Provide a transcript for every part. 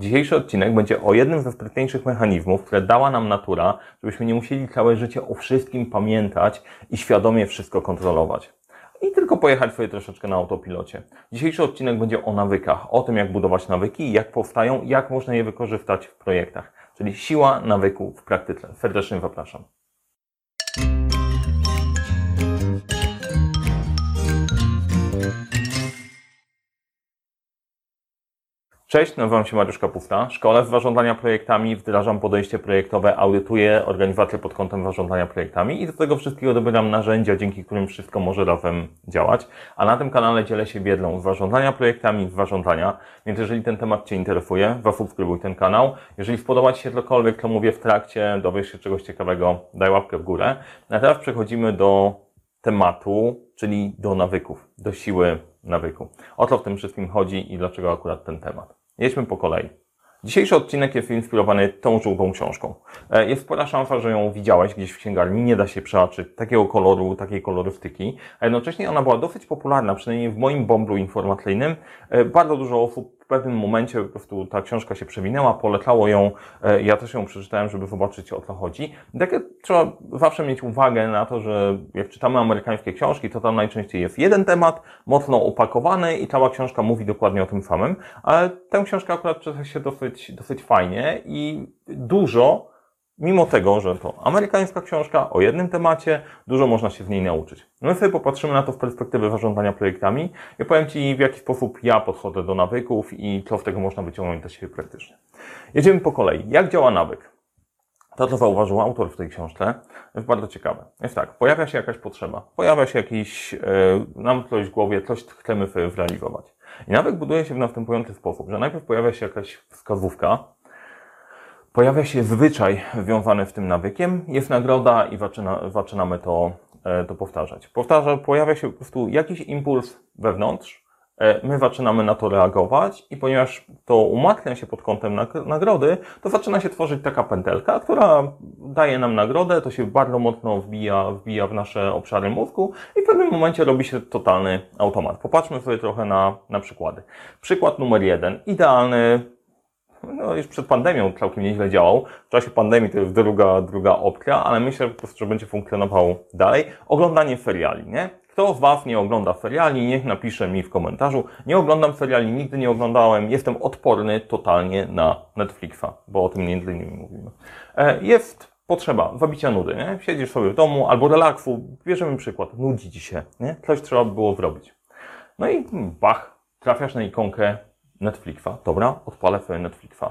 Dzisiejszy odcinek będzie o jednym ze sprytniejszych mechanizmów, które dała nam natura, żebyśmy nie musieli całe życie o wszystkim pamiętać i świadomie wszystko kontrolować. I tylko pojechać sobie troszeczkę na autopilocie. Dzisiejszy odcinek będzie o nawykach, o tym jak budować nawyki, jak powstają, jak można je wykorzystać w projektach. Czyli siła nawyku w praktyce. Serdecznie zapraszam. Cześć, nazywam się Mariusz Kapusta. Szkole w zarządzania projektami, wdrażam podejście projektowe, audytuję organizację pod kątem zarządzania projektami i do tego wszystkiego dobieram narzędzia, dzięki którym wszystko może razem działać. A na tym kanale dzielę się wiedzą z zarządzania projektami, z zarządzania, więc jeżeli ten temat Cię interesuje, zasubskrybuj ten kanał. Jeżeli spodoba Ci się cokolwiek, to mówię w trakcie, dowiesz się czegoś ciekawego, daj łapkę w górę. A teraz przechodzimy do tematu, czyli do nawyków, do siły nawyku. O co w tym wszystkim chodzi i dlaczego akurat ten temat. Jedźmy po kolei. Dzisiejszy odcinek jest inspirowany tą żółtą książką. E, jest spora szansa, że ją widziałeś gdzieś w księgarni, nie da się przeoczyć takiego koloru, takiej kolorystyki, a jednocześnie ona była dosyć popularna, przynajmniej w moim bąblu informacyjnym. E, bardzo dużo osób pewnym momencie po prostu ta książka się przewinęła, polecało ją, e, ja też ją przeczytałem, żeby zobaczyć o co chodzi. Takie trzeba zawsze mieć uwagę na to, że jak czytamy amerykańskie książki, to tam najczęściej jest jeden temat, mocno opakowany i cała książka mówi dokładnie o tym samym, ale tę książkę akurat czyta się dosyć, dosyć fajnie i dużo Mimo tego, że to amerykańska książka o jednym temacie, dużo można się w niej nauczyć. No my sobie popatrzymy na to w perspektywie zarządzania projektami. Ja powiem Ci, w jaki sposób ja podchodzę do nawyków i co z tego można wyciągnąć dla siebie praktycznie. Jedziemy po kolei. Jak działa nawyk? To, co zauważył autor w tej książce, jest bardzo ciekawe. Jest tak, pojawia się jakaś potrzeba, pojawia się jakiś, yy, nam coś w głowie, coś chcemy zrealizować. I nawyk buduje się w następujący sposób, że najpierw pojawia się jakaś wskazówka, pojawia się zwyczaj związany z tym nawykiem, jest nagroda i zaczyna, zaczynamy to, e, to powtarzać. Powtarza, pojawia się po prostu jakiś impuls wewnątrz, e, my zaczynamy na to reagować i ponieważ to umatnia się pod kątem nagrody, to zaczyna się tworzyć taka pętelka, która daje nam nagrodę, to się bardzo mocno wbija, wbija w nasze obszary mózgu i w pewnym momencie robi się totalny automat. Popatrzmy sobie trochę na, na przykłady. Przykład numer jeden. Idealny no już przed pandemią całkiem nieźle działał. W czasie pandemii to jest druga, druga opcja, ale myślę po prostu, że będzie funkcjonował dalej. Oglądanie seriali, nie? Kto z Was nie ogląda seriali, niech napisze mi w komentarzu. Nie oglądam seriali, nigdy nie oglądałem. Jestem odporny totalnie na Netflixa, bo o tym między innymi mówimy. E, jest potrzeba zabicia nudy, nie? Siedzisz sobie w domu albo relaksu. Bierzemy przykład. Nudzi Ci się, nie? Coś trzeba by było zrobić. No i bach, trafiasz na ikonkę Netflixa. Dobra, odpalę sobie Netflixa.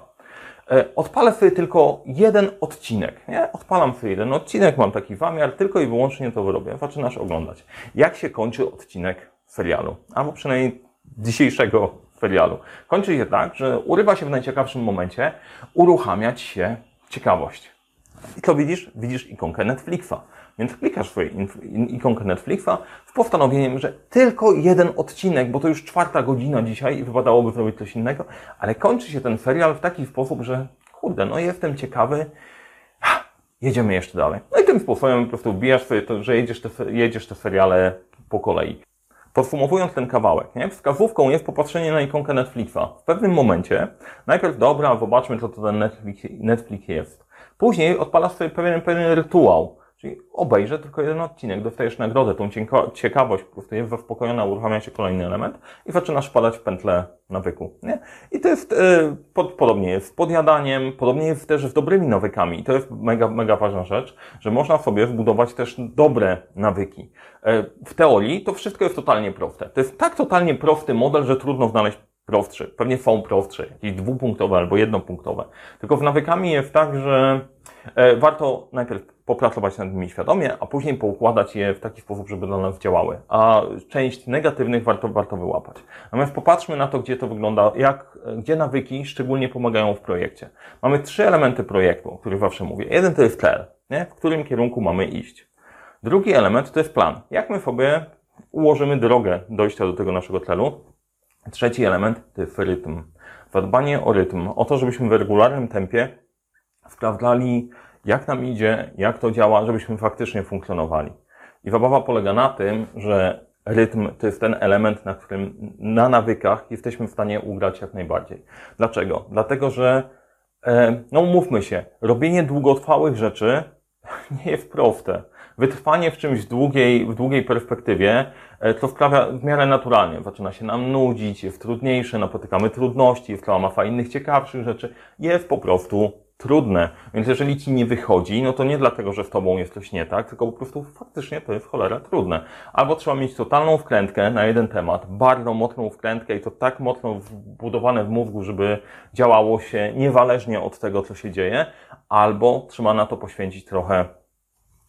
E, odpalę sobie tylko jeden odcinek, nie? Odpalam sobie jeden odcinek, mam taki zamiar, tylko i wyłącznie to wyrobię. Zaczynasz oglądać. Jak się kończy odcinek serialu? Albo przynajmniej dzisiejszego serialu. Kończy się tak, że urywa się w najciekawszym momencie, uruchamiać się ciekawość. I co widzisz? Widzisz ikonkę Netflixa. Więc klikasz swoją ikonkę Netflixa z postanowieniem, że tylko jeden odcinek, bo to już czwarta godzina dzisiaj i wypadałoby zrobić coś innego, ale kończy się ten serial w taki sposób, że kurde, no jestem ciekawy, jedziemy jeszcze dalej. No i tym sposobem po prostu wbijasz sobie to, że jedziesz te, jedziesz te seriale po kolei. Podsumowując ten kawałek, nie? wskazówką jest popatrzenie na ikonkę Netflixa. W pewnym momencie, najpierw dobra, zobaczmy co to ten Netflix, Netflix jest. Później odpalasz sobie pewien, pewien rytuał. Czyli obejrzę tylko jeden odcinek, dostajesz nagrodę, tą ciekawość, po prostu jest zaspokojona, uruchamia się kolejny element i zaczynasz wpadać w pętlę nawyku. Nie? I to jest, yy, pod, podobnie jest z podjadaniem, podobnie jest też z dobrymi nawykami. I to jest mega, mega ważna rzecz, że można sobie wbudować też dobre nawyki. Yy, w teorii to wszystko jest totalnie proste. To jest tak totalnie prosty model, że trudno znaleźć prostszy. Pewnie są prostsze, jakieś dwupunktowe albo jednopunktowe. Tylko w nawykami jest tak, że e, warto najpierw popracować nad nimi świadomie, a później poukładać je w taki sposób, żeby dla nas działały. A część negatywnych warto, warto wyłapać. Natomiast popatrzmy na to, gdzie to wygląda, jak, gdzie nawyki szczególnie pomagają w projekcie. Mamy trzy elementy projektu, o których zawsze mówię. Jeden to jest cel, nie? w którym kierunku mamy iść. Drugi element to jest plan. Jak my sobie ułożymy drogę dojścia do tego naszego celu, Trzeci element to jest rytm. Zadbanie o rytm, o to, żebyśmy w regularnym tempie sprawdzali, jak nam idzie, jak to działa, żebyśmy faktycznie funkcjonowali. I zabawa polega na tym, że rytm to jest ten element, na którym na nawykach jesteśmy w stanie ugrać jak najbardziej. Dlaczego? Dlatego, że e, no mówmy się, robienie długotrwałych rzeczy nie jest proste. Wytrwanie w czymś długiej, w długiej perspektywie e, to sprawia w miarę naturalnie. Zaczyna się nam nudzić, jest trudniejsze, napotykamy trudności, jest cała masa innych ciekawszych rzeczy. Jest po prostu trudne. Więc jeżeli ci nie wychodzi, no to nie dlatego, że z tobą jest coś nie tak, tylko po prostu faktycznie to jest cholera trudne. Albo trzeba mieć totalną wkrętkę na jeden temat, bardzo mocną wkrętkę i to tak mocno wbudowane w mózgu, żeby działało się niezależnie od tego, co się dzieje, albo trzeba na to poświęcić trochę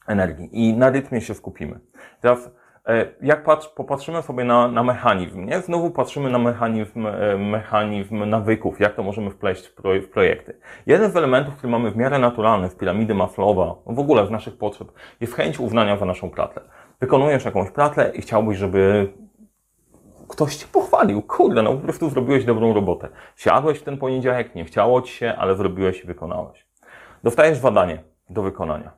energii i na rytmie się skupimy. Teraz e, jak patrz, popatrzymy sobie na, na mechanizm, nie? Znowu patrzymy na mechanizm, e, mechanizm nawyków, jak to możemy wpleść w, w projekty. Jeden z elementów, który mamy w miarę naturalny w piramidy Maslowa, w ogóle w naszych potrzeb, jest chęć uznania za naszą pracę. Wykonujesz jakąś pracę i chciałbyś, żeby ktoś cię pochwalił. Kurde, no po prostu zrobiłeś dobrą robotę. Siadłeś w ten poniedziałek, nie chciało ci się, ale zrobiłeś i wykonałeś. Dostajesz zadanie do wykonania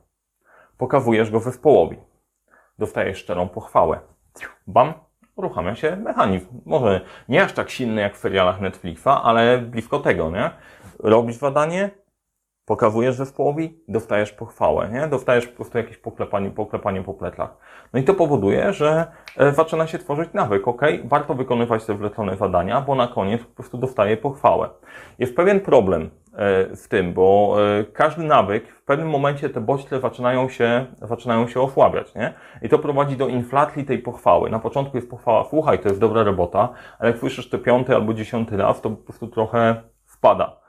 pokazujesz go we w połowie. Dostajesz szczerą pochwałę. Bam, uruchamia się mechanizm. Może nie aż tak silny jak w serialach Netflixa, ale blisko tego, nie? Robisz zadanie, pokazujesz zespołowi, dostajesz pochwałę, nie? Dostajesz po prostu jakieś poklepanie, poklepanie po plecach. No i to powoduje, że e, zaczyna się tworzyć nawyk, ok? Warto wykonywać te wlecone zadania, bo na koniec po prostu dostaje pochwałę. Jest pewien problem e, z tym, bo e, każdy nawyk, w pewnym momencie te bodźce zaczynają się, zaczynają się osłabiać, nie? I to prowadzi do inflacji tej pochwały. Na początku jest pochwała, słuchaj, to jest dobra robota, ale jak słyszysz to piąty albo dziesiąty raz, to po prostu trochę wpada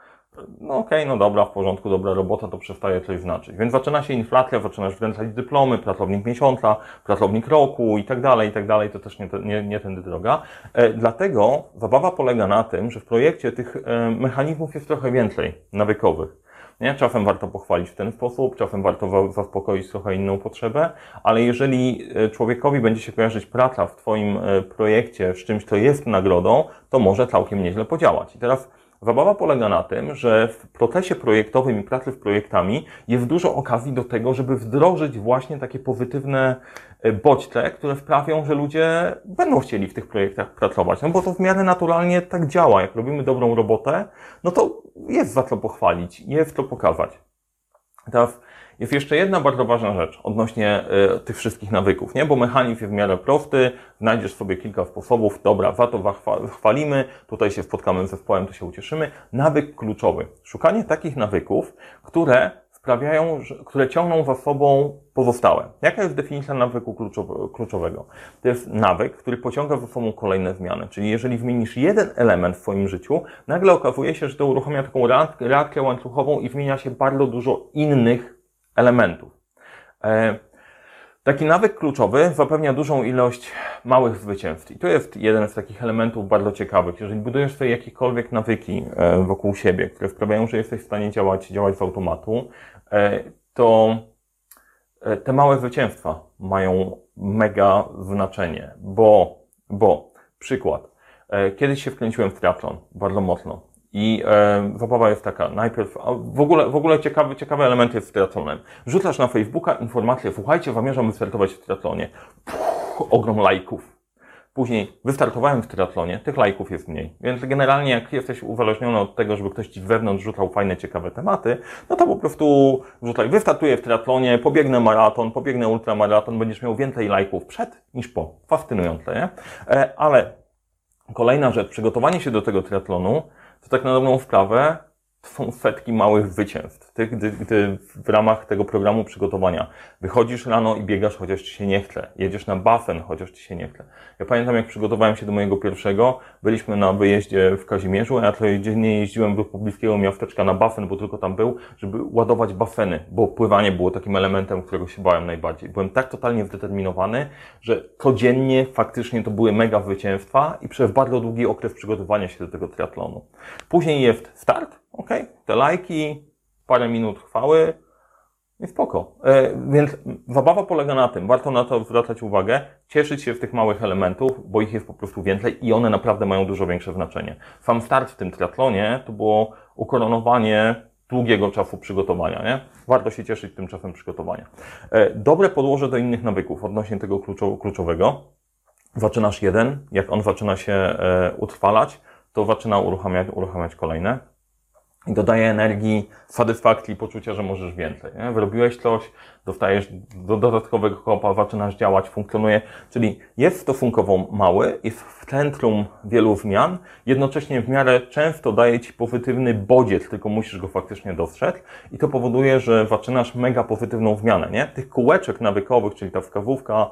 no okej, okay, no dobra, w porządku, dobra robota, to przestaje coś znaczyć. Więc zaczyna się inflacja, zaczynasz wręczać dyplomy, pracownik miesiąca, pracownik roku i tak dalej, i tak dalej, to też nie, nie, nie tędy droga. E, dlatego zabawa polega na tym, że w projekcie tych e, mechanizmów jest trochę więcej nawykowych. Nie? Czasem warto pochwalić w ten sposób, czasem warto zaspokoić trochę inną potrzebę, ale jeżeli e, człowiekowi będzie się kojarzyć praca w Twoim e, projekcie z czymś, co jest nagrodą, to może całkiem nieźle podziałać. I teraz Zabawa polega na tym, że w procesie projektowym i pracy w projektami jest dużo okazji do tego, żeby wdrożyć właśnie takie pozytywne e, bodźce, które sprawią, że ludzie będą chcieli w tych projektach pracować. No bo to w miarę naturalnie tak działa. Jak robimy dobrą robotę, no to jest za co pochwalić, jest co pokazać. Teraz jest jeszcze jedna bardzo ważna rzecz odnośnie y, tych wszystkich nawyków, nie? Bo mechanizm jest w miarę prosty, znajdziesz sobie kilka sposobów, dobra, za to chwalimy, tutaj się spotkamy z zespołem, to się ucieszymy. Nawyk kluczowy. Szukanie takich nawyków, które sprawiają, które ciągną za sobą pozostałe. Jaka jest definicja nawyku kluczowego? To jest nawyk, który pociąga za sobą kolejne zmiany. Czyli jeżeli zmienisz jeden element w swoim życiu, nagle okazuje się, że to uruchamia taką reakcję łańcuchową i zmienia się bardzo dużo innych elementów. E, taki nawyk kluczowy zapewnia dużą ilość małych zwycięstw. I to jest jeden z takich elementów bardzo ciekawych. Jeżeli budujesz sobie jakiekolwiek nawyki e, wokół siebie, które sprawiają, że jesteś w stanie działać, działać z automatu, e, to te małe zwycięstwa mają mega znaczenie, bo, bo, przykład, kiedyś się wkręciłem w triathlon bardzo mocno. I e, zabawa jest taka, najpierw, w ogóle, w ogóle ciekawy, ciekawy element jest z triatlonem. Rzucasz na Facebooka informację, słuchajcie, zamierzam wystartować w triatlonie. Puh, ogrom lajków. Później wystartowałem w triatlonie, tych lajków jest mniej. Więc generalnie jak jesteś uzależniony od tego, żeby ktoś ci wewnątrz rzucał fajne, ciekawe tematy, no to po prostu rzucaj, wystartuję w triatlonie, pobiegnę maraton, pobiegnę ultramaraton, będziesz miał więcej lajków przed niż po. Fascynujące, nie? E, ale kolejna rzecz, przygotowanie się do tego triatlonu, to tak na dobrą sprawę są setki małych zwycięstw. Ty, gdy, gdy w ramach tego programu przygotowania wychodzisz rano i biegasz, chociaż ci się nie chce. Jedziesz na basen, chociaż ci się nie chce. Ja pamiętam, jak przygotowałem się do mojego pierwszego, byliśmy na wyjeździe w Kazimierzu, a ja codziennie jeździłem do pobliskiego miasteczka na basen, bo tylko tam był, żeby ładować baseny, bo pływanie było takim elementem, którego się bałem najbardziej. Byłem tak totalnie zdeterminowany, że codziennie faktycznie to były mega zwycięstwa i przez bardzo długi okres przygotowania się do tego triatlonu. Później jest start, ok, te lajki, parę minut chwały i spoko. E, więc zabawa polega na tym, warto na to zwracać uwagę, cieszyć się z tych małych elementów, bo ich jest po prostu więcej i one naprawdę mają dużo większe znaczenie. Sam start w tym triatlonie to było ukoronowanie długiego czasu przygotowania, nie? Warto się cieszyć tym czasem przygotowania. E, dobre podłoże do innych nawyków odnośnie tego kluczowego zaczynasz jeden, jak on zaczyna się e, utrwalać, to zaczyna uruchamiać, uruchamiać kolejne i dodaje energii, satysfakcji, poczucia, że możesz więcej. Nie? Wyrobiłeś coś, dostajesz do dodatkowego kopa, zaczynasz działać, funkcjonuje, czyli jest stosunkowo mały, jest w centrum wielu zmian, jednocześnie w miarę często daje Ci pozytywny bodziec, tylko musisz go faktycznie dostrzec i to powoduje, że zaczynasz mega pozytywną zmianę, nie? Tych kółeczek nawykowych, czyli ta wskazówka,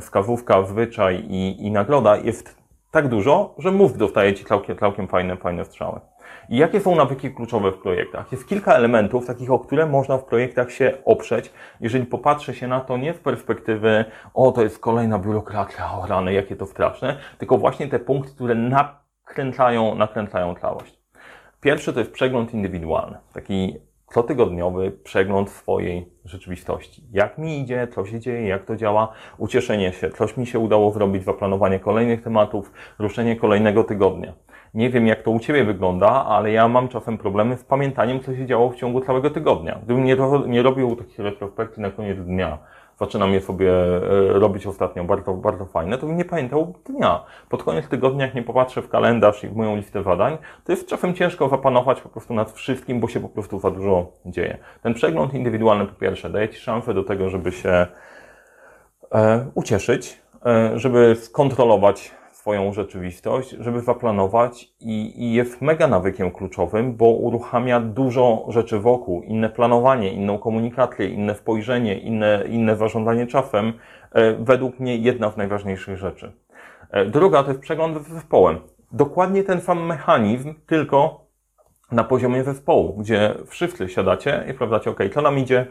wskazówka, zwyczaj i, i nagroda jest tak dużo, że mózg dostaje Ci całkiem, całkiem fajne, fajne strzały. I jakie są nawyki kluczowe w projektach? Jest kilka elementów, takich, o które można w projektach się oprzeć, jeżeli popatrzy się na to nie z perspektywy, o, to jest kolejna biurokracja, o rany, jakie to straszne, tylko właśnie te punkty, które nakręcają, nakręcają całość. Pierwszy to jest przegląd indywidualny, taki cotygodniowy przegląd swojej rzeczywistości. Jak mi idzie, co się dzieje, jak to działa, ucieszenie się, coś mi się udało zrobić, zaplanowanie kolejnych tematów, ruszenie kolejnego tygodnia. Nie wiem, jak to u Ciebie wygląda, ale ja mam czasem problemy z pamiętaniem, co się działo w ciągu całego tygodnia. Gdybym nie, nie robił takich retrospekcji na koniec dnia, zaczynam je sobie e, robić ostatnio, bardzo, bardzo fajne, to bym nie pamiętał dnia. Pod koniec tygodnia, jak nie popatrzę w kalendarz i w moją listę zadań, to jest czasem ciężko zapanować po prostu nad wszystkim, bo się po prostu za dużo dzieje. Ten przegląd indywidualny po pierwsze daje Ci szansę do tego, żeby się e, ucieszyć, e, żeby skontrolować swoją rzeczywistość, żeby zaplanować i, i jest mega nawykiem kluczowym, bo uruchamia dużo rzeczy wokół, inne planowanie, inną komunikację, inne spojrzenie, inne, inne zarządzanie czasem. E, według mnie jedna z najważniejszych rzeczy. E, druga to jest przegląd z zespołem. Dokładnie ten sam mechanizm, tylko na poziomie zespołu, gdzie wszyscy siadacie i sprawdzacie, ok, co nam idzie,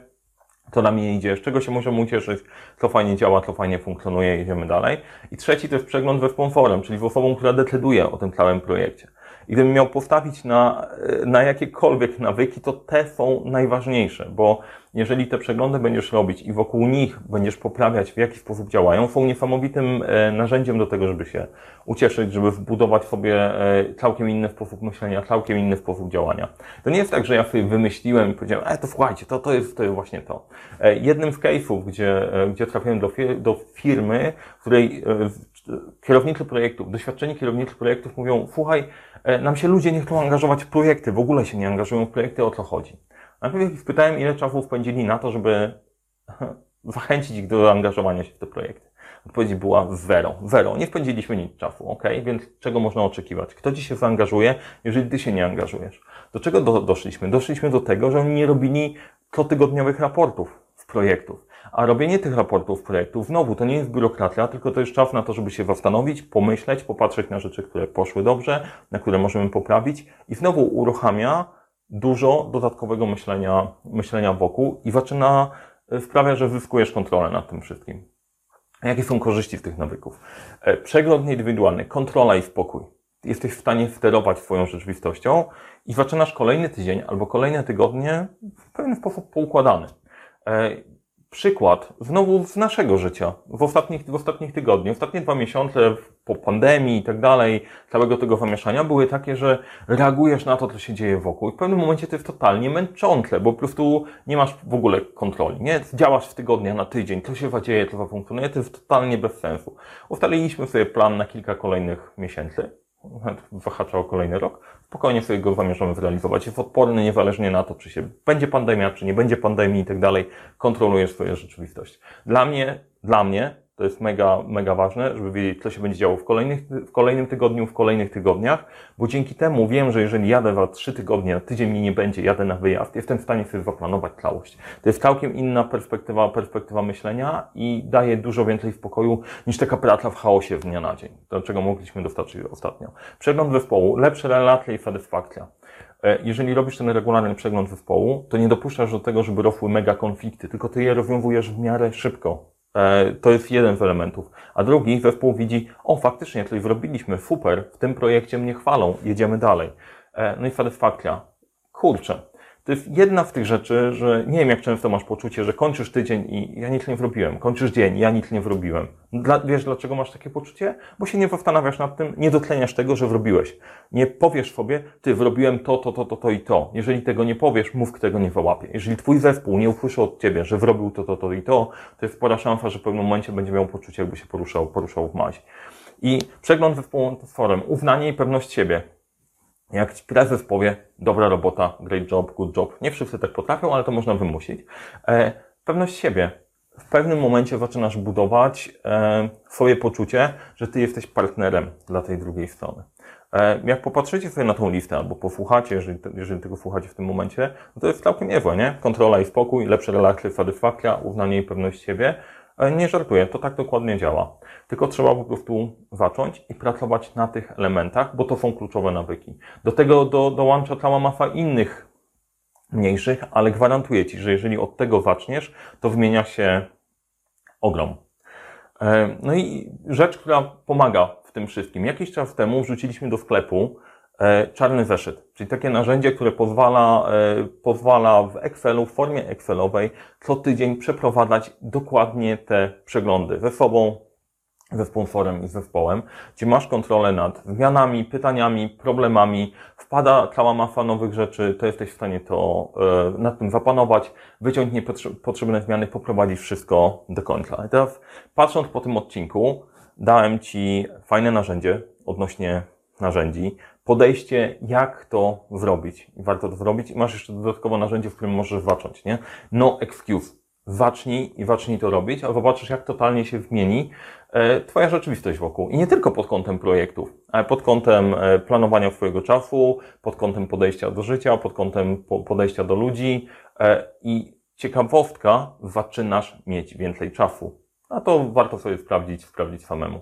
co nam nie idzie, z czego się możemy ucieszyć, co fajnie działa, co fajnie funkcjonuje, idziemy dalej. I trzeci to jest przegląd we sponsorem, czyli w osobą, która decyduje o tym całym projekcie. I gdybym miał postawić na, na jakiekolwiek nawyki, to te są najważniejsze, bo jeżeli te przeglądy będziesz robić i wokół nich będziesz poprawiać, w jaki sposób działają, są niesamowitym e, narzędziem do tego, żeby się ucieszyć, żeby wbudować sobie e, całkiem inny sposób myślenia, całkiem inny sposób działania. To nie jest tak, że ja sobie wymyśliłem i powiedziałem, e, to słuchajcie, to, to, jest, to jest właśnie to. E, jednym z case'ów, gdzie, gdzie trafiłem do, do firmy, w której kierownicy projektów, doświadczeni kierownicy projektów mówią, słuchaj, nam się ludzie nie chcą angażować w projekty, w ogóle się nie angażują w projekty, o co chodzi. Najpierw ich spytałem, ile czasu spędzili na to, żeby zachęcić ich do zaangażowania się w te projekty. Odpowiedź była zero. Zero. Nie spędziliśmy nic czasu, ok? Więc czego można oczekiwać? Kto ci się zaangażuje, jeżeli ty się nie angażujesz? Do czego do, doszliśmy? Doszliśmy do tego, że oni nie robili cotygodniowych raportów z projektów. A robienie tych raportów projektów, znowu, to nie jest biurokracja, tylko to jest czas na to, żeby się zastanowić, pomyśleć, popatrzeć na rzeczy, które poszły dobrze, na które możemy poprawić i znowu uruchamia dużo dodatkowego myślenia, myślenia wokół i zaczyna e, sprawia, że zyskujesz kontrolę nad tym wszystkim. Jakie są korzyści z tych nawyków? E, przegląd indywidualny, kontrola i spokój. Jesteś w stanie sterować swoją rzeczywistością i zaczynasz kolejny tydzień albo kolejne tygodnie w pewien sposób poukładany. Przykład znowu z naszego życia, w ostatnich, w ostatnich tygodniach, ostatnie dwa miesiące po pandemii i tak dalej, całego tego zamieszania były takie, że reagujesz na to, co się dzieje wokół i w pewnym momencie to jest totalnie męczące, bo po prostu nie masz w ogóle kontroli, nie? Działasz w tygodnia na tydzień, co się zadzieje, co zafunkcjonuje, to jest totalnie bez sensu. Ustaliliśmy sobie plan na kilka kolejnych miesięcy, wahacza o kolejny rok, spokojnie sobie go zamierzamy zrealizować. Jest odporny niezależnie na to, czy się będzie pandemia, czy nie będzie pandemii i tak dalej. Kontrolujesz swoją rzeczywistość. Dla mnie, dla mnie to jest mega, mega ważne, żeby wiedzieć, co się będzie działo w, kolejnych, w kolejnym tygodniu, w kolejnych tygodniach, bo dzięki temu wiem, że jeżeli jadę za trzy tygodnie, tydzień mnie nie będzie, jadę na wyjazd, jestem w stanie sobie zaplanować całość. To jest całkiem inna perspektywa, perspektywa myślenia i daje dużo więcej spokoju niż taka praca w chaosie z dnia na dzień, do czego mogliśmy dostarczyć ostatnio. Przegląd zespołu, lepsze relacje i satysfakcja. E, jeżeli robisz ten regularny przegląd zespołu, to nie dopuszczasz do tego, żeby rosły mega konflikty, tylko ty je rozwiązujesz w miarę szybko. E, to jest jeden z elementów. A drugi, zespół widzi, o faktycznie coś zrobiliśmy, super, w tym projekcie mnie chwalą, jedziemy dalej. E, no i satysfakcja. Kurczę, to jest jedna z tych rzeczy, że nie wiem, jak często masz poczucie, że kończysz tydzień i ja nic nie wrobiłem, kończysz dzień, ja nic nie wrobiłem. Dla, wiesz, dlaczego masz takie poczucie? Bo się nie zastanawiasz nad tym, nie dotleniasz tego, że wrobiłeś. Nie powiesz sobie, ty, wrobiłem to, to, to, to, to i to. Jeżeli tego nie powiesz, mózg tego nie wyłapie. Jeżeli twój zespół nie usłyszy od ciebie, że wrobił to, to, to i to, to jest spora szansa, że w pewnym momencie będzie miał poczucie, jakby się poruszał, poruszał w maź. I przegląd zespołem, uznanie i pewność siebie jak ci prezes powie, dobra robota, great job, good job. Nie wszyscy tak potrafią, ale to można wymusić. E, pewność siebie. W pewnym momencie zaczynasz budować e, swoje poczucie, że ty jesteś partnerem dla tej drugiej strony. E, jak popatrzycie sobie na tą listę, albo posłuchacie, jeżeli, jeżeli tego słuchacie w tym momencie, no to jest całkiem niezłe, nie? Kontrola i spokój, lepsze relacje, satysfakcja, uznanie i pewność siebie. Nie żartuję, to tak dokładnie działa. Tylko trzeba po prostu zacząć i pracować na tych elementach, bo to są kluczowe nawyki. Do tego do, dołącza cała masa innych mniejszych, ale gwarantuję Ci, że jeżeli od tego zaczniesz, to zmienia się ogrom. E, no i rzecz, która pomaga w tym wszystkim. Jakiś czas temu wrzuciliśmy do sklepu czarny zeszyt, czyli takie narzędzie, które pozwala, pozwala w Excelu, w formie Excelowej co tydzień przeprowadzać dokładnie te przeglądy ze sobą, ze sponsorem i zespołem, gdzie masz kontrolę nad zmianami, pytaniami, problemami, wpada cała masa nowych rzeczy, to jesteś w stanie to e, nad tym zapanować, wyciąć niepotrzebne zmiany, poprowadzić wszystko do końca. I teraz patrząc po tym odcinku, dałem Ci fajne narzędzie odnośnie narzędzi, podejście, jak to zrobić. Warto to zrobić i masz jeszcze dodatkowo narzędzie, w którym możesz zacząć, nie? No excuse zacznij i zacznij to robić, a zobaczysz, jak totalnie się zmieni e, Twoja rzeczywistość wokół. I nie tylko pod kątem projektów, ale pod kątem e, planowania swojego czasu, pod kątem podejścia do życia, pod kątem podejścia do ludzi e, i ciekawostka, zaczynasz mieć więcej czasu. A to warto sobie sprawdzić, sprawdzić samemu.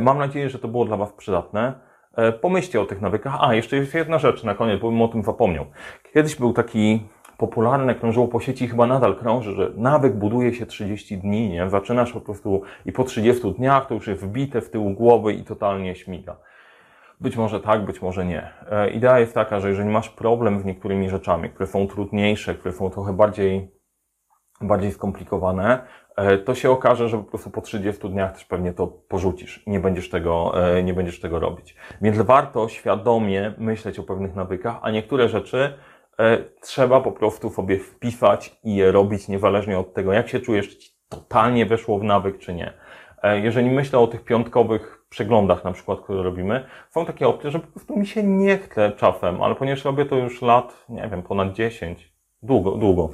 Mam nadzieję, że to było dla Was przydatne. Pomyślcie o tych nawykach. A, jeszcze jest jedna rzecz na koniec, bo bym o tym zapomniał. Kiedyś był taki popularne krążyło po sieci, chyba nadal krąży, że nawyk buduje się 30 dni, nie? Zaczynasz po prostu i po 30 dniach to już jest wbite w tył głowy i totalnie śmiga. Być może tak, być może nie. E, idea jest taka, że jeżeli masz problem z niektórymi rzeczami, które są trudniejsze, które są trochę bardziej, bardziej skomplikowane, e, to się okaże, że po prostu po 30 dniach też pewnie to porzucisz nie będziesz tego, e, nie będziesz tego robić. Więc warto świadomie myśleć o pewnych nawykach, a niektóre rzeczy E, trzeba po prostu sobie wpisać i je robić, niezależnie od tego, jak się czujesz, czy totalnie weszło w nawyk, czy nie. Jeżeli myślę o tych piątkowych przeglądach, na przykład, które robimy, są takie opcje, że po prostu mi się nie chce czasem, ale ponieważ robię to już lat, nie wiem, ponad 10, długo, długo,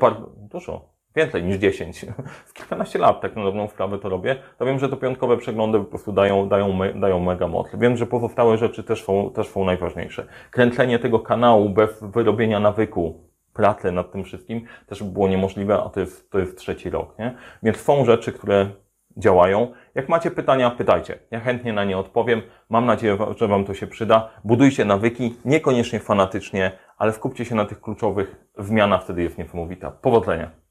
bardzo, dużo, więcej niż 10, w kilkanaście lat tak na dobrą sprawę to robię, to wiem, że to piątkowe przeglądy po prostu dają, dają, dają mega moc. Wiem, że pozostałe rzeczy też są, też są najważniejsze. Kręcenie tego kanału bez wyrobienia nawyku, pracy nad tym wszystkim też by było niemożliwe, a to jest, to jest trzeci rok, nie? Więc są rzeczy, które działają. Jak macie pytania, pytajcie. Ja chętnie na nie odpowiem. Mam nadzieję, że Wam to się przyda. Budujcie nawyki, niekoniecznie fanatycznie, ale skupcie się na tych kluczowych zmianach, wtedy jest niesamowita. Powodzenia!